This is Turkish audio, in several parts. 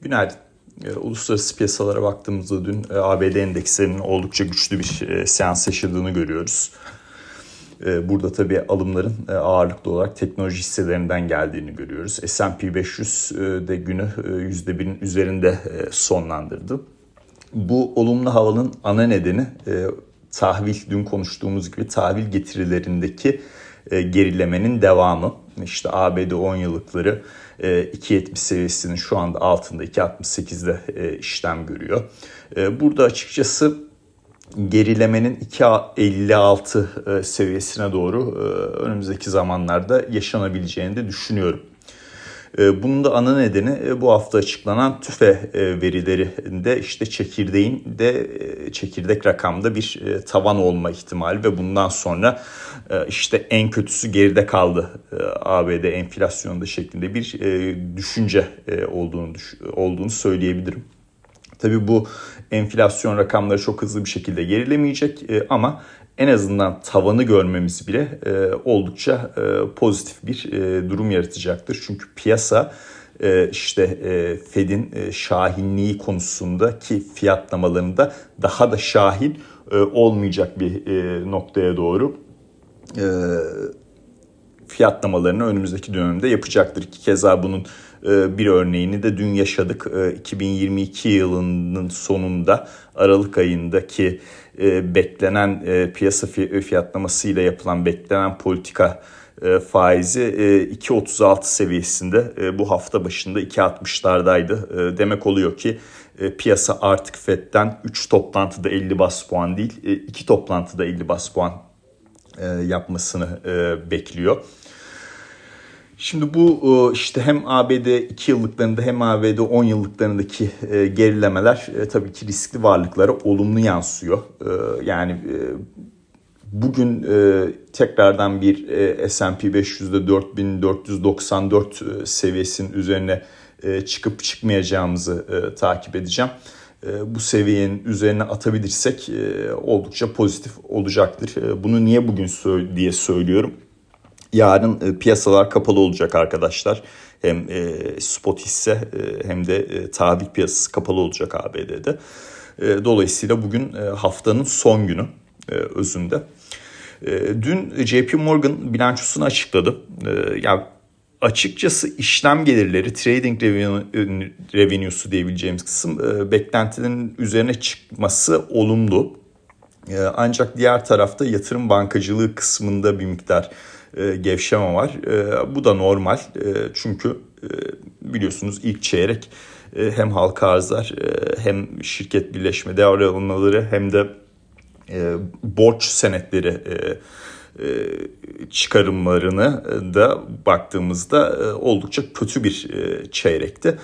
Günaydın. E, uluslararası piyasalara baktığımızda dün e, ABD endekslerinin oldukça güçlü bir e, seans yaşadığını görüyoruz. Burada tabii alımların ağırlıklı olarak teknoloji hisselerinden geldiğini görüyoruz. S&P 500 de günü %1'in üzerinde sonlandırdı. Bu olumlu havanın ana nedeni tahvil, dün konuştuğumuz gibi tahvil getirilerindeki gerilemenin devamı. İşte ABD 10 yıllıkları 2.70 e, seviyesinin şu anda altında 2.68'de e, işlem görüyor. E, burada açıkçası gerilemenin 2.56 seviyesine doğru önümüzdeki zamanlarda yaşanabileceğini de düşünüyorum. Bunun da ana nedeni bu hafta açıklanan tüfe verilerinde işte çekirdeğin de çekirdek rakamda bir tavan olma ihtimali ve bundan sonra işte en kötüsü geride kaldı e, ABD enflasyonda şeklinde bir e, düşünce e, olduğunu olduğunu söyleyebilirim. Tabii bu enflasyon rakamları çok hızlı bir şekilde gerilemeyecek ama en azından tavanı görmemiz bile oldukça pozitif bir durum yaratacaktır. Çünkü piyasa işte Fed'in şahinliği konusunda ki fiyatlamalarında daha da şahin olmayacak bir noktaya doğru e, fiyatlamalarını önümüzdeki dönemde yapacaktır. Ki keza bunun e, bir örneğini de dün yaşadık. E, 2022 yılının sonunda Aralık ayındaki e, beklenen e, piyasa fiyatlamasıyla yapılan beklenen politika e, faizi e, 2.36 seviyesinde e, bu hafta başında 2.60'lardaydı. E, demek oluyor ki e, piyasa artık FED'den 3 toplantıda 50 bas puan değil 2 e, toplantıda 50 bas puan e, yapmasını e, bekliyor. Şimdi bu e, işte hem ABD 2 yıllıklarında hem ABD 10 yıllıklarındaki gerilemeler tabii ki riskli varlıklara olumlu yansıyor. Yani bugün tekrardan bir S&P 500'de 4494 seviyesinin üzerine çıkıp çıkmayacağımızı takip edeceğim. E, bu seviyenin üzerine atabilirsek e, oldukça pozitif olacaktır. E, bunu niye bugün diye söylüyorum. Yarın piyasalar kapalı olacak arkadaşlar. Hem spot hisse hem de tahvil piyasası kapalı olacak ABD'de. Dolayısıyla bugün haftanın son günü özünde. Dün JP Morgan bilançosunu açıkladı. Yani açıkçası işlem gelirleri, trading revenue'su diyebileceğimiz kısım e, üzerine çıkması olumlu. E, ancak diğer tarafta yatırım bankacılığı kısmında bir miktar e, gevşeme var. Bu da normal çünkü biliyorsunuz ilk çeyrek hem halka arzlar hem şirket birleşme devralmaları hem de borç senetleri e, çıkarımlarını da baktığımızda e, oldukça kötü bir e, çeyrekti.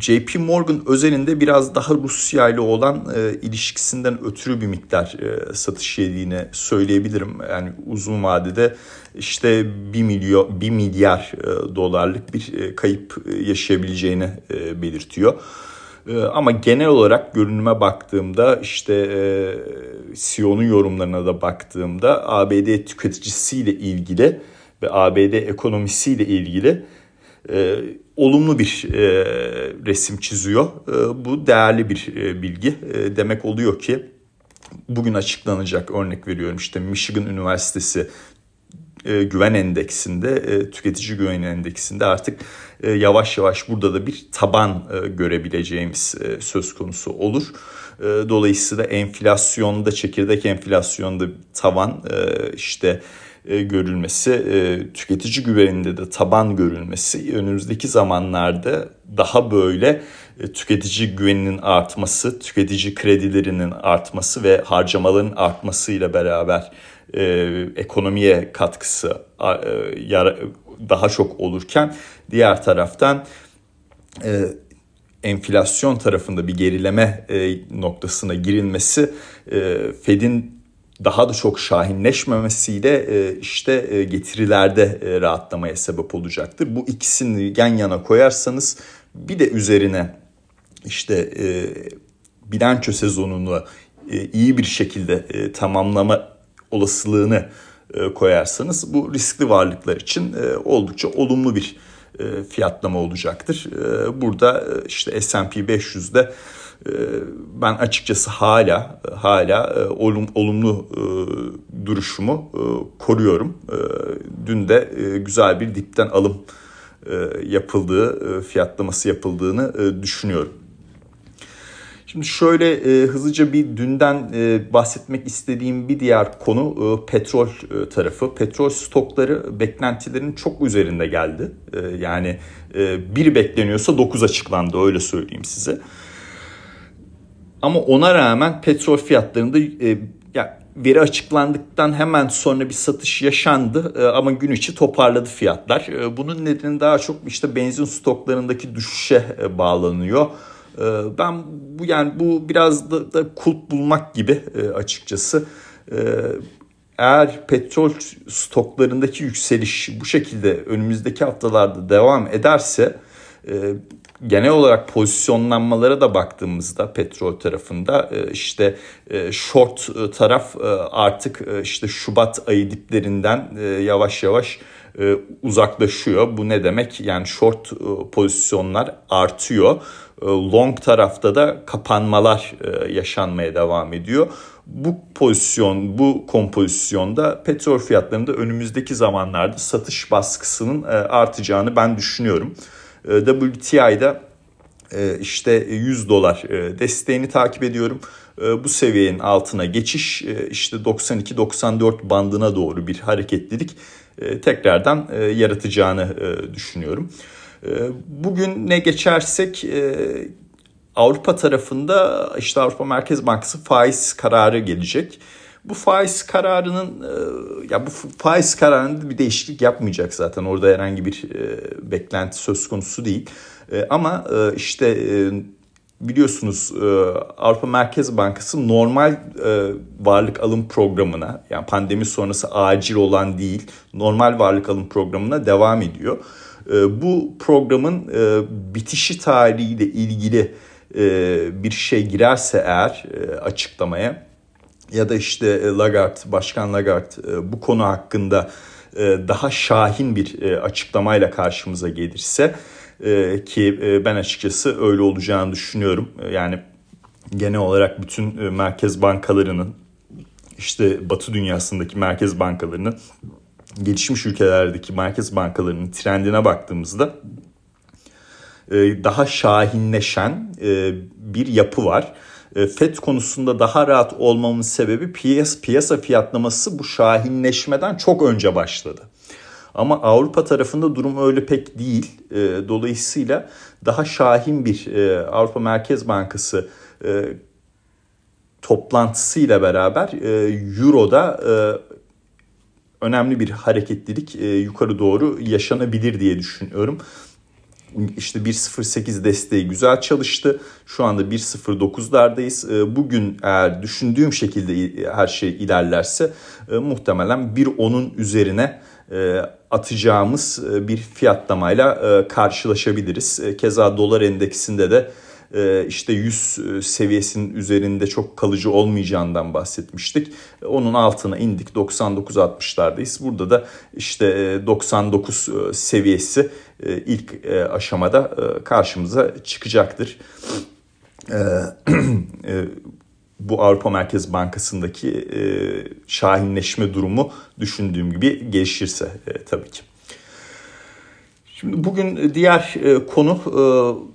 JP Morgan özelinde biraz daha Rusya ile olan ilişkisinden ötürü bir miktar satış yediğini söyleyebilirim. Yani uzun vadede işte 1 milyon 1 milyar dolarlık bir kayıp yaşayabileceğini belirtiyor. Ee, ama genel olarak görünüme baktığımda işte e, Sion'un yorumlarına da baktığımda ABD tüketicisiyle ilgili ve ABD ekonomisiyle ilgili e, olumlu bir e, resim çiziyor. E, bu değerli bir e, bilgi. E, demek oluyor ki bugün açıklanacak örnek veriyorum işte Michigan Üniversitesi e, güven endeksinde, e, tüketici güven endeksinde artık e, yavaş yavaş burada da bir taban görebileceğimiz söz konusu olur. Dolayısıyla enflasyonda, çekirdek enflasyonda tavan işte görülmesi, tüketici güveninde de taban görülmesi önümüzdeki zamanlarda daha böyle tüketici güveninin artması, tüketici kredilerinin artması ve harcamaların artmasıyla beraber e, ekonomiye katkısı e, daha çok olurken diğer taraftan e, enflasyon tarafında bir gerileme e, noktasına girilmesi e, Fed'in daha da çok şahinleşmemesiyle e, işte e, getirilerde e, rahatlamaya sebep olacaktır. Bu ikisini yan yana koyarsanız bir de üzerine işte e, bilanço sezonunu e, iyi bir şekilde e, tamamlama olasılığını e, koyarsanız bu riskli varlıklar için e, oldukça olumlu bir fiyatlama olacaktır. Burada işte S&P 500'de ben açıkçası hala hala olum, olumlu duruşumu koruyorum. Dün de güzel bir dipten alım yapıldığı, fiyatlaması yapıldığını düşünüyorum. Şimdi şöyle e, hızlıca bir dünden e, bahsetmek istediğim bir diğer konu e, petrol e, tarafı. Petrol stokları beklentilerin çok üzerinde geldi. E, yani e, biri bekleniyorsa 9 açıklandı öyle söyleyeyim size. Ama ona rağmen petrol fiyatlarında e, ya veri açıklandıktan hemen sonra bir satış yaşandı e, ama gün içi toparladı fiyatlar. E, bunun nedeni daha çok işte benzin stoklarındaki düşüşe e, bağlanıyor. Ee, ben bu yani bu biraz da, da kulp bulmak gibi e, açıkçası. Ee, eğer petrol stoklarındaki yükseliş bu şekilde önümüzdeki haftalarda devam ederse e, genel olarak pozisyonlanmalara da baktığımızda petrol tarafında e, işte short taraf artık işte Şubat ayı diplerinden yavaş yavaş uzaklaşıyor. Bu ne demek? Yani short pozisyonlar artıyor. E, long tarafta da kapanmalar e, yaşanmaya devam ediyor. Bu pozisyon, bu kompozisyonda petrol fiyatlarında önümüzdeki zamanlarda satış baskısının e, artacağını ben düşünüyorum. WTI'da işte 100 dolar desteğini takip ediyorum. Bu seviyenin altına geçiş işte 92-94 bandına doğru bir hareketlilik tekrardan yaratacağını düşünüyorum. Ee, bugün ne geçersek e, Avrupa tarafında işte Avrupa Merkez Bankası faiz kararı gelecek. Bu faiz kararının e, ya bu faiz kararında bir değişiklik yapmayacak zaten. Orada herhangi bir e, beklenti söz konusu değil. Ama işte biliyorsunuz Avrupa Merkez Bankası normal varlık alım programına yani pandemi sonrası acil olan değil normal varlık alım programına devam ediyor. Ee, bu programın e, bitişi tarihiyle ilgili e, bir şey girerse eğer e, açıklamaya ya da işte Lagarde, Başkan Lagarde bu konu hakkında daha şahin bir açıklamayla karşımıza gelirse ki ben açıkçası öyle olacağını düşünüyorum. Yani genel olarak bütün merkez bankalarının işte Batı dünyasındaki merkez bankalarının gelişmiş ülkelerdeki merkez bankalarının trendine baktığımızda e, daha şahinleşen e, bir yapı var. E, FED konusunda daha rahat olmamın sebebi piyasa, piyasa fiyatlaması bu şahinleşmeden çok önce başladı. Ama Avrupa tarafında durum öyle pek değil. Dolayısıyla daha şahin bir Avrupa Merkez Bankası toplantısıyla beraber Euro'da önemli bir hareketlilik e, yukarı doğru yaşanabilir diye düşünüyorum. İşte 1.08 desteği güzel çalıştı. Şu anda 1.09'lardayız. E, bugün eğer düşündüğüm şekilde her şey ilerlerse e, muhtemelen 1.10'un üzerine e, atacağımız e, bir fiyatlamayla e, karşılaşabiliriz. E, keza dolar endeksinde de e, işte 100 e, seviyesinin üzerinde çok kalıcı olmayacağından bahsetmiştik. Onun altına indik 99-60'lardayız. Burada da işte 99 e, seviyesi ilk aşamada karşımıza çıkacaktır. bu Avrupa Merkez Bankası'ndaki şahinleşme durumu düşündüğüm gibi gelişirse tabii ki. Şimdi bugün diğer e, konu e,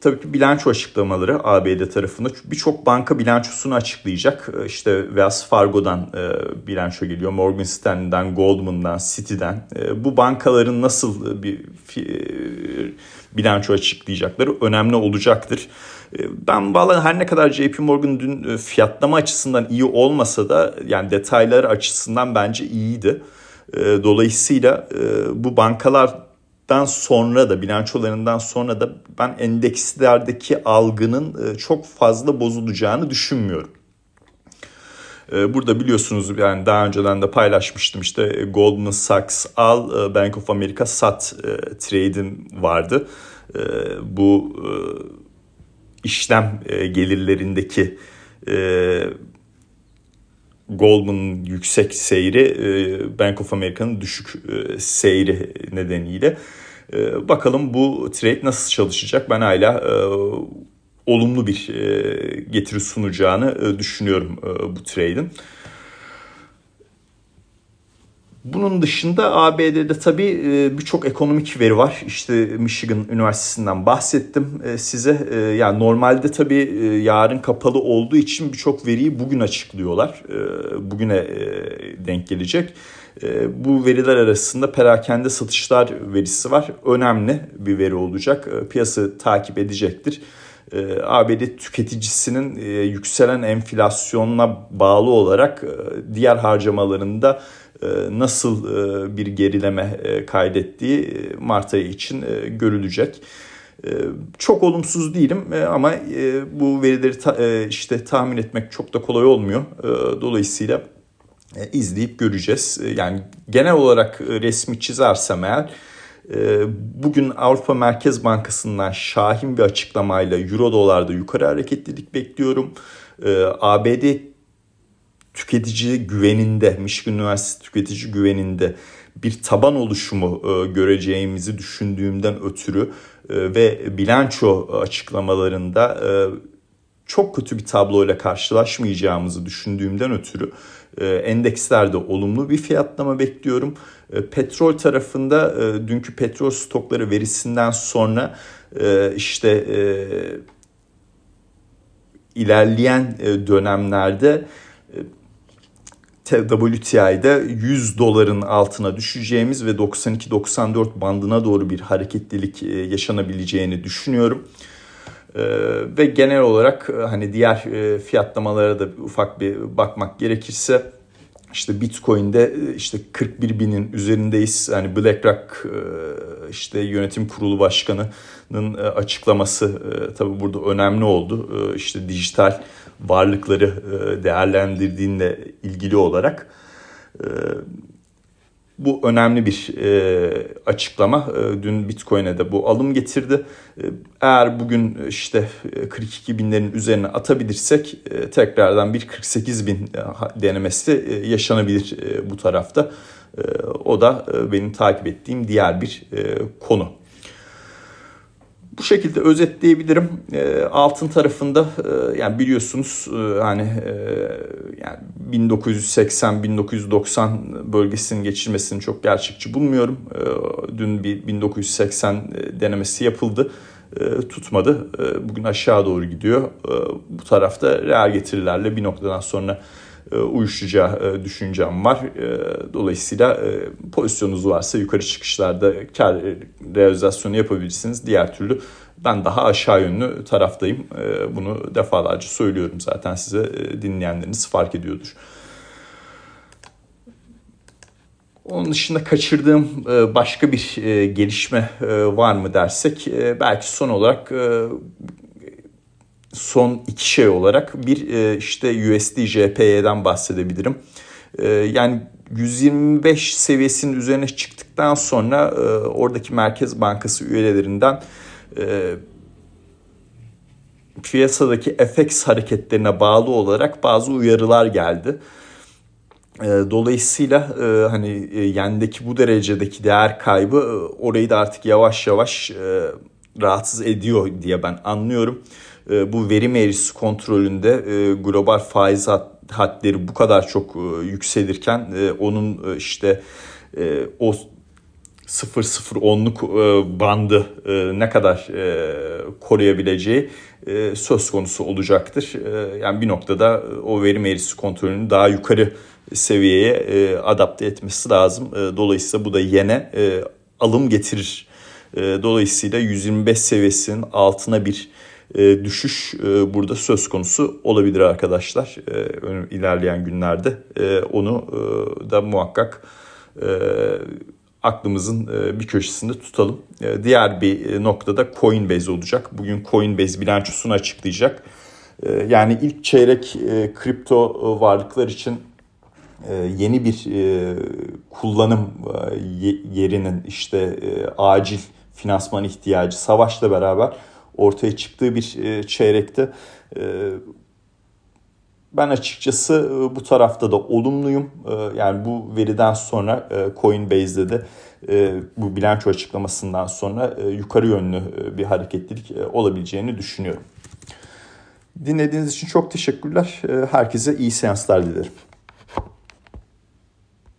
tabii ki bilanço açıklamaları ABD tarafında. Birçok banka bilançosunu açıklayacak. E, işte Wells Fargo'dan bilanço geliyor, Morgan Stanley'den, Goldman'dan, Citi'den. Bu bankaların nasıl bir bilanço açıklayacakları önemli olacaktır. Ben valla her ne kadar JP Morgan dün fiyatlama açısından iyi olmasa da yani detayları açısından bence iyiydi. Dolayısıyla bu bankalar dan sonra da bilançolarından sonra da ben endekslerdeki algının e, çok fazla bozulacağını düşünmüyorum. E, burada biliyorsunuz yani daha önceden de paylaşmıştım işte e, Goldman Sachs al Bank of America sat trade'im vardı. Bu işlem gelirlerindeki Goldman'ın yüksek seyri Bank of America'nın düşük seyri nedeniyle Bakalım bu trade nasıl çalışacak? Ben hala olumlu bir getiri sunacağını düşünüyorum bu trade'in. Bunun dışında ABD'de tabii e, birçok ekonomik veri var. İşte Michigan Üniversitesi'nden bahsettim e, size. E, yani normalde tabii yarın kapalı olduğu için birçok veriyi bugün açıklıyorlar. Bugüne denk gelecek. Bu veriler arasında perakende satışlar verisi var. Önemli bir veri olacak. Piyasa takip edecektir. ABD tüketicisinin yükselen enflasyonla bağlı olarak diğer harcamalarında nasıl e, bir gerileme e, kaydettiği Mart ayı için görülecek. Çok olumsuz değilim ama bu verileri işte tahmin etmek çok da kolay olmuyor. Dolayısıyla izleyip göreceğiz. Yani genel olarak resmi çizersem eğer bugün Avrupa Merkez Bankası'ndan şahin bir açıklamayla Euro dolarda yukarı hareketlilik bekliyorum. ABD tüketici güveninde, Michigan Üniversitesi tüketici güveninde bir taban oluşumu e, göreceğimizi düşündüğümden ötürü e, ve bilanço açıklamalarında e, çok kötü bir tabloyla karşılaşmayacağımızı düşündüğümden ötürü endekslerde olumlu bir fiyatlama bekliyorum. Petrol tarafında dünkü petrol stokları verisinden sonra işte ilerleyen dönemlerde WTI'de 100 doların altına düşeceğimiz ve 92-94 bandına doğru bir hareketlilik e, yaşanabileceğini düşünüyorum. E, ve genel olarak e, hani diğer fiyatlamalara da ufak bir bakmak gerekirse işte Bitcoin'de işte 41 binin üzerindeyiz. Yani BlackRock işte yönetim kurulu başkanının açıklaması tabii burada önemli oldu. İşte dijital varlıkları e, değerlendirdiğinle ilgili olarak e, bu önemli bir e, açıklama. Dün Bitcoin'e de bu alım getirdi. Eğer bugün işte 42 binlerin üzerine atabilirsek tekrardan bir 48 bin denemesi yaşanabilir bu tarafta. O da benim takip ettiğim diğer bir konu. Bu şekilde özetleyebilirim. E, altın tarafında e, yani biliyorsunuz e, hani e, yani 1980-1990 bölgesinin geçirmesini çok gerçekçi bulmuyorum. E, dün bir 1980 denemesi yapıldı. E, tutmadı. E, bugün aşağı doğru gidiyor. E, bu tarafta reel getirilerle bir noktadan sonra e, uyuşacağı e, düşüncem var. E, dolayısıyla pozisyonunuz varsa yukarı çıkışlarda kar realizasyonu yapabilirsiniz. Diğer türlü ben daha aşağı yönlü taraftayım. Bunu defalarca söylüyorum zaten size dinleyenleriniz fark ediyordur. Onun dışında kaçırdığım başka bir gelişme var mı dersek belki son olarak son iki şey olarak bir e, işte USD JPY'den bahsedebilirim. E, yani 125 seviyesinin üzerine çıktıktan sonra e, oradaki Merkez Bankası üyelerinden piyasadaki FX hareketlerine bağlı olarak bazı uyarılar geldi. Dolayısıyla hani yendeki bu derecedeki değer kaybı orayı da artık yavaş yavaş rahatsız ediyor diye ben anlıyorum. E, bu verim eğrisi kontrolünde e, global faiz hatleri bu kadar çok e, yükselirken onun işte o 0-0-10'luk bandı ne kadar koruyabileceği söz konusu olacaktır. Yani bir noktada o verim eğrisi kontrolünü daha yukarı seviyeye adapte etmesi lazım. Dolayısıyla bu da yine alım getirir. Dolayısıyla 125 seviyesinin altına bir e, düşüş e, burada söz konusu olabilir arkadaşlar e, ilerleyen günlerde. Onu da muhakkak aklımızın bir köşesinde tutalım. Diğer bir noktada Coinbase olacak. Bugün Coinbase bilançosunu açıklayacak. Yani ilk çeyrek kripto varlıklar için yeni bir kullanım yerinin işte acil finansman ihtiyacı savaşla beraber ortaya çıktığı bir e, çeyrekte e, ben açıkçası bu tarafta da olumluyum. Yani bu veriden sonra Coinbase'de de bu bilanço açıklamasından sonra yukarı yönlü bir hareketlilik olabileceğini düşünüyorum. Dinlediğiniz için çok teşekkürler. Herkese iyi seanslar dilerim.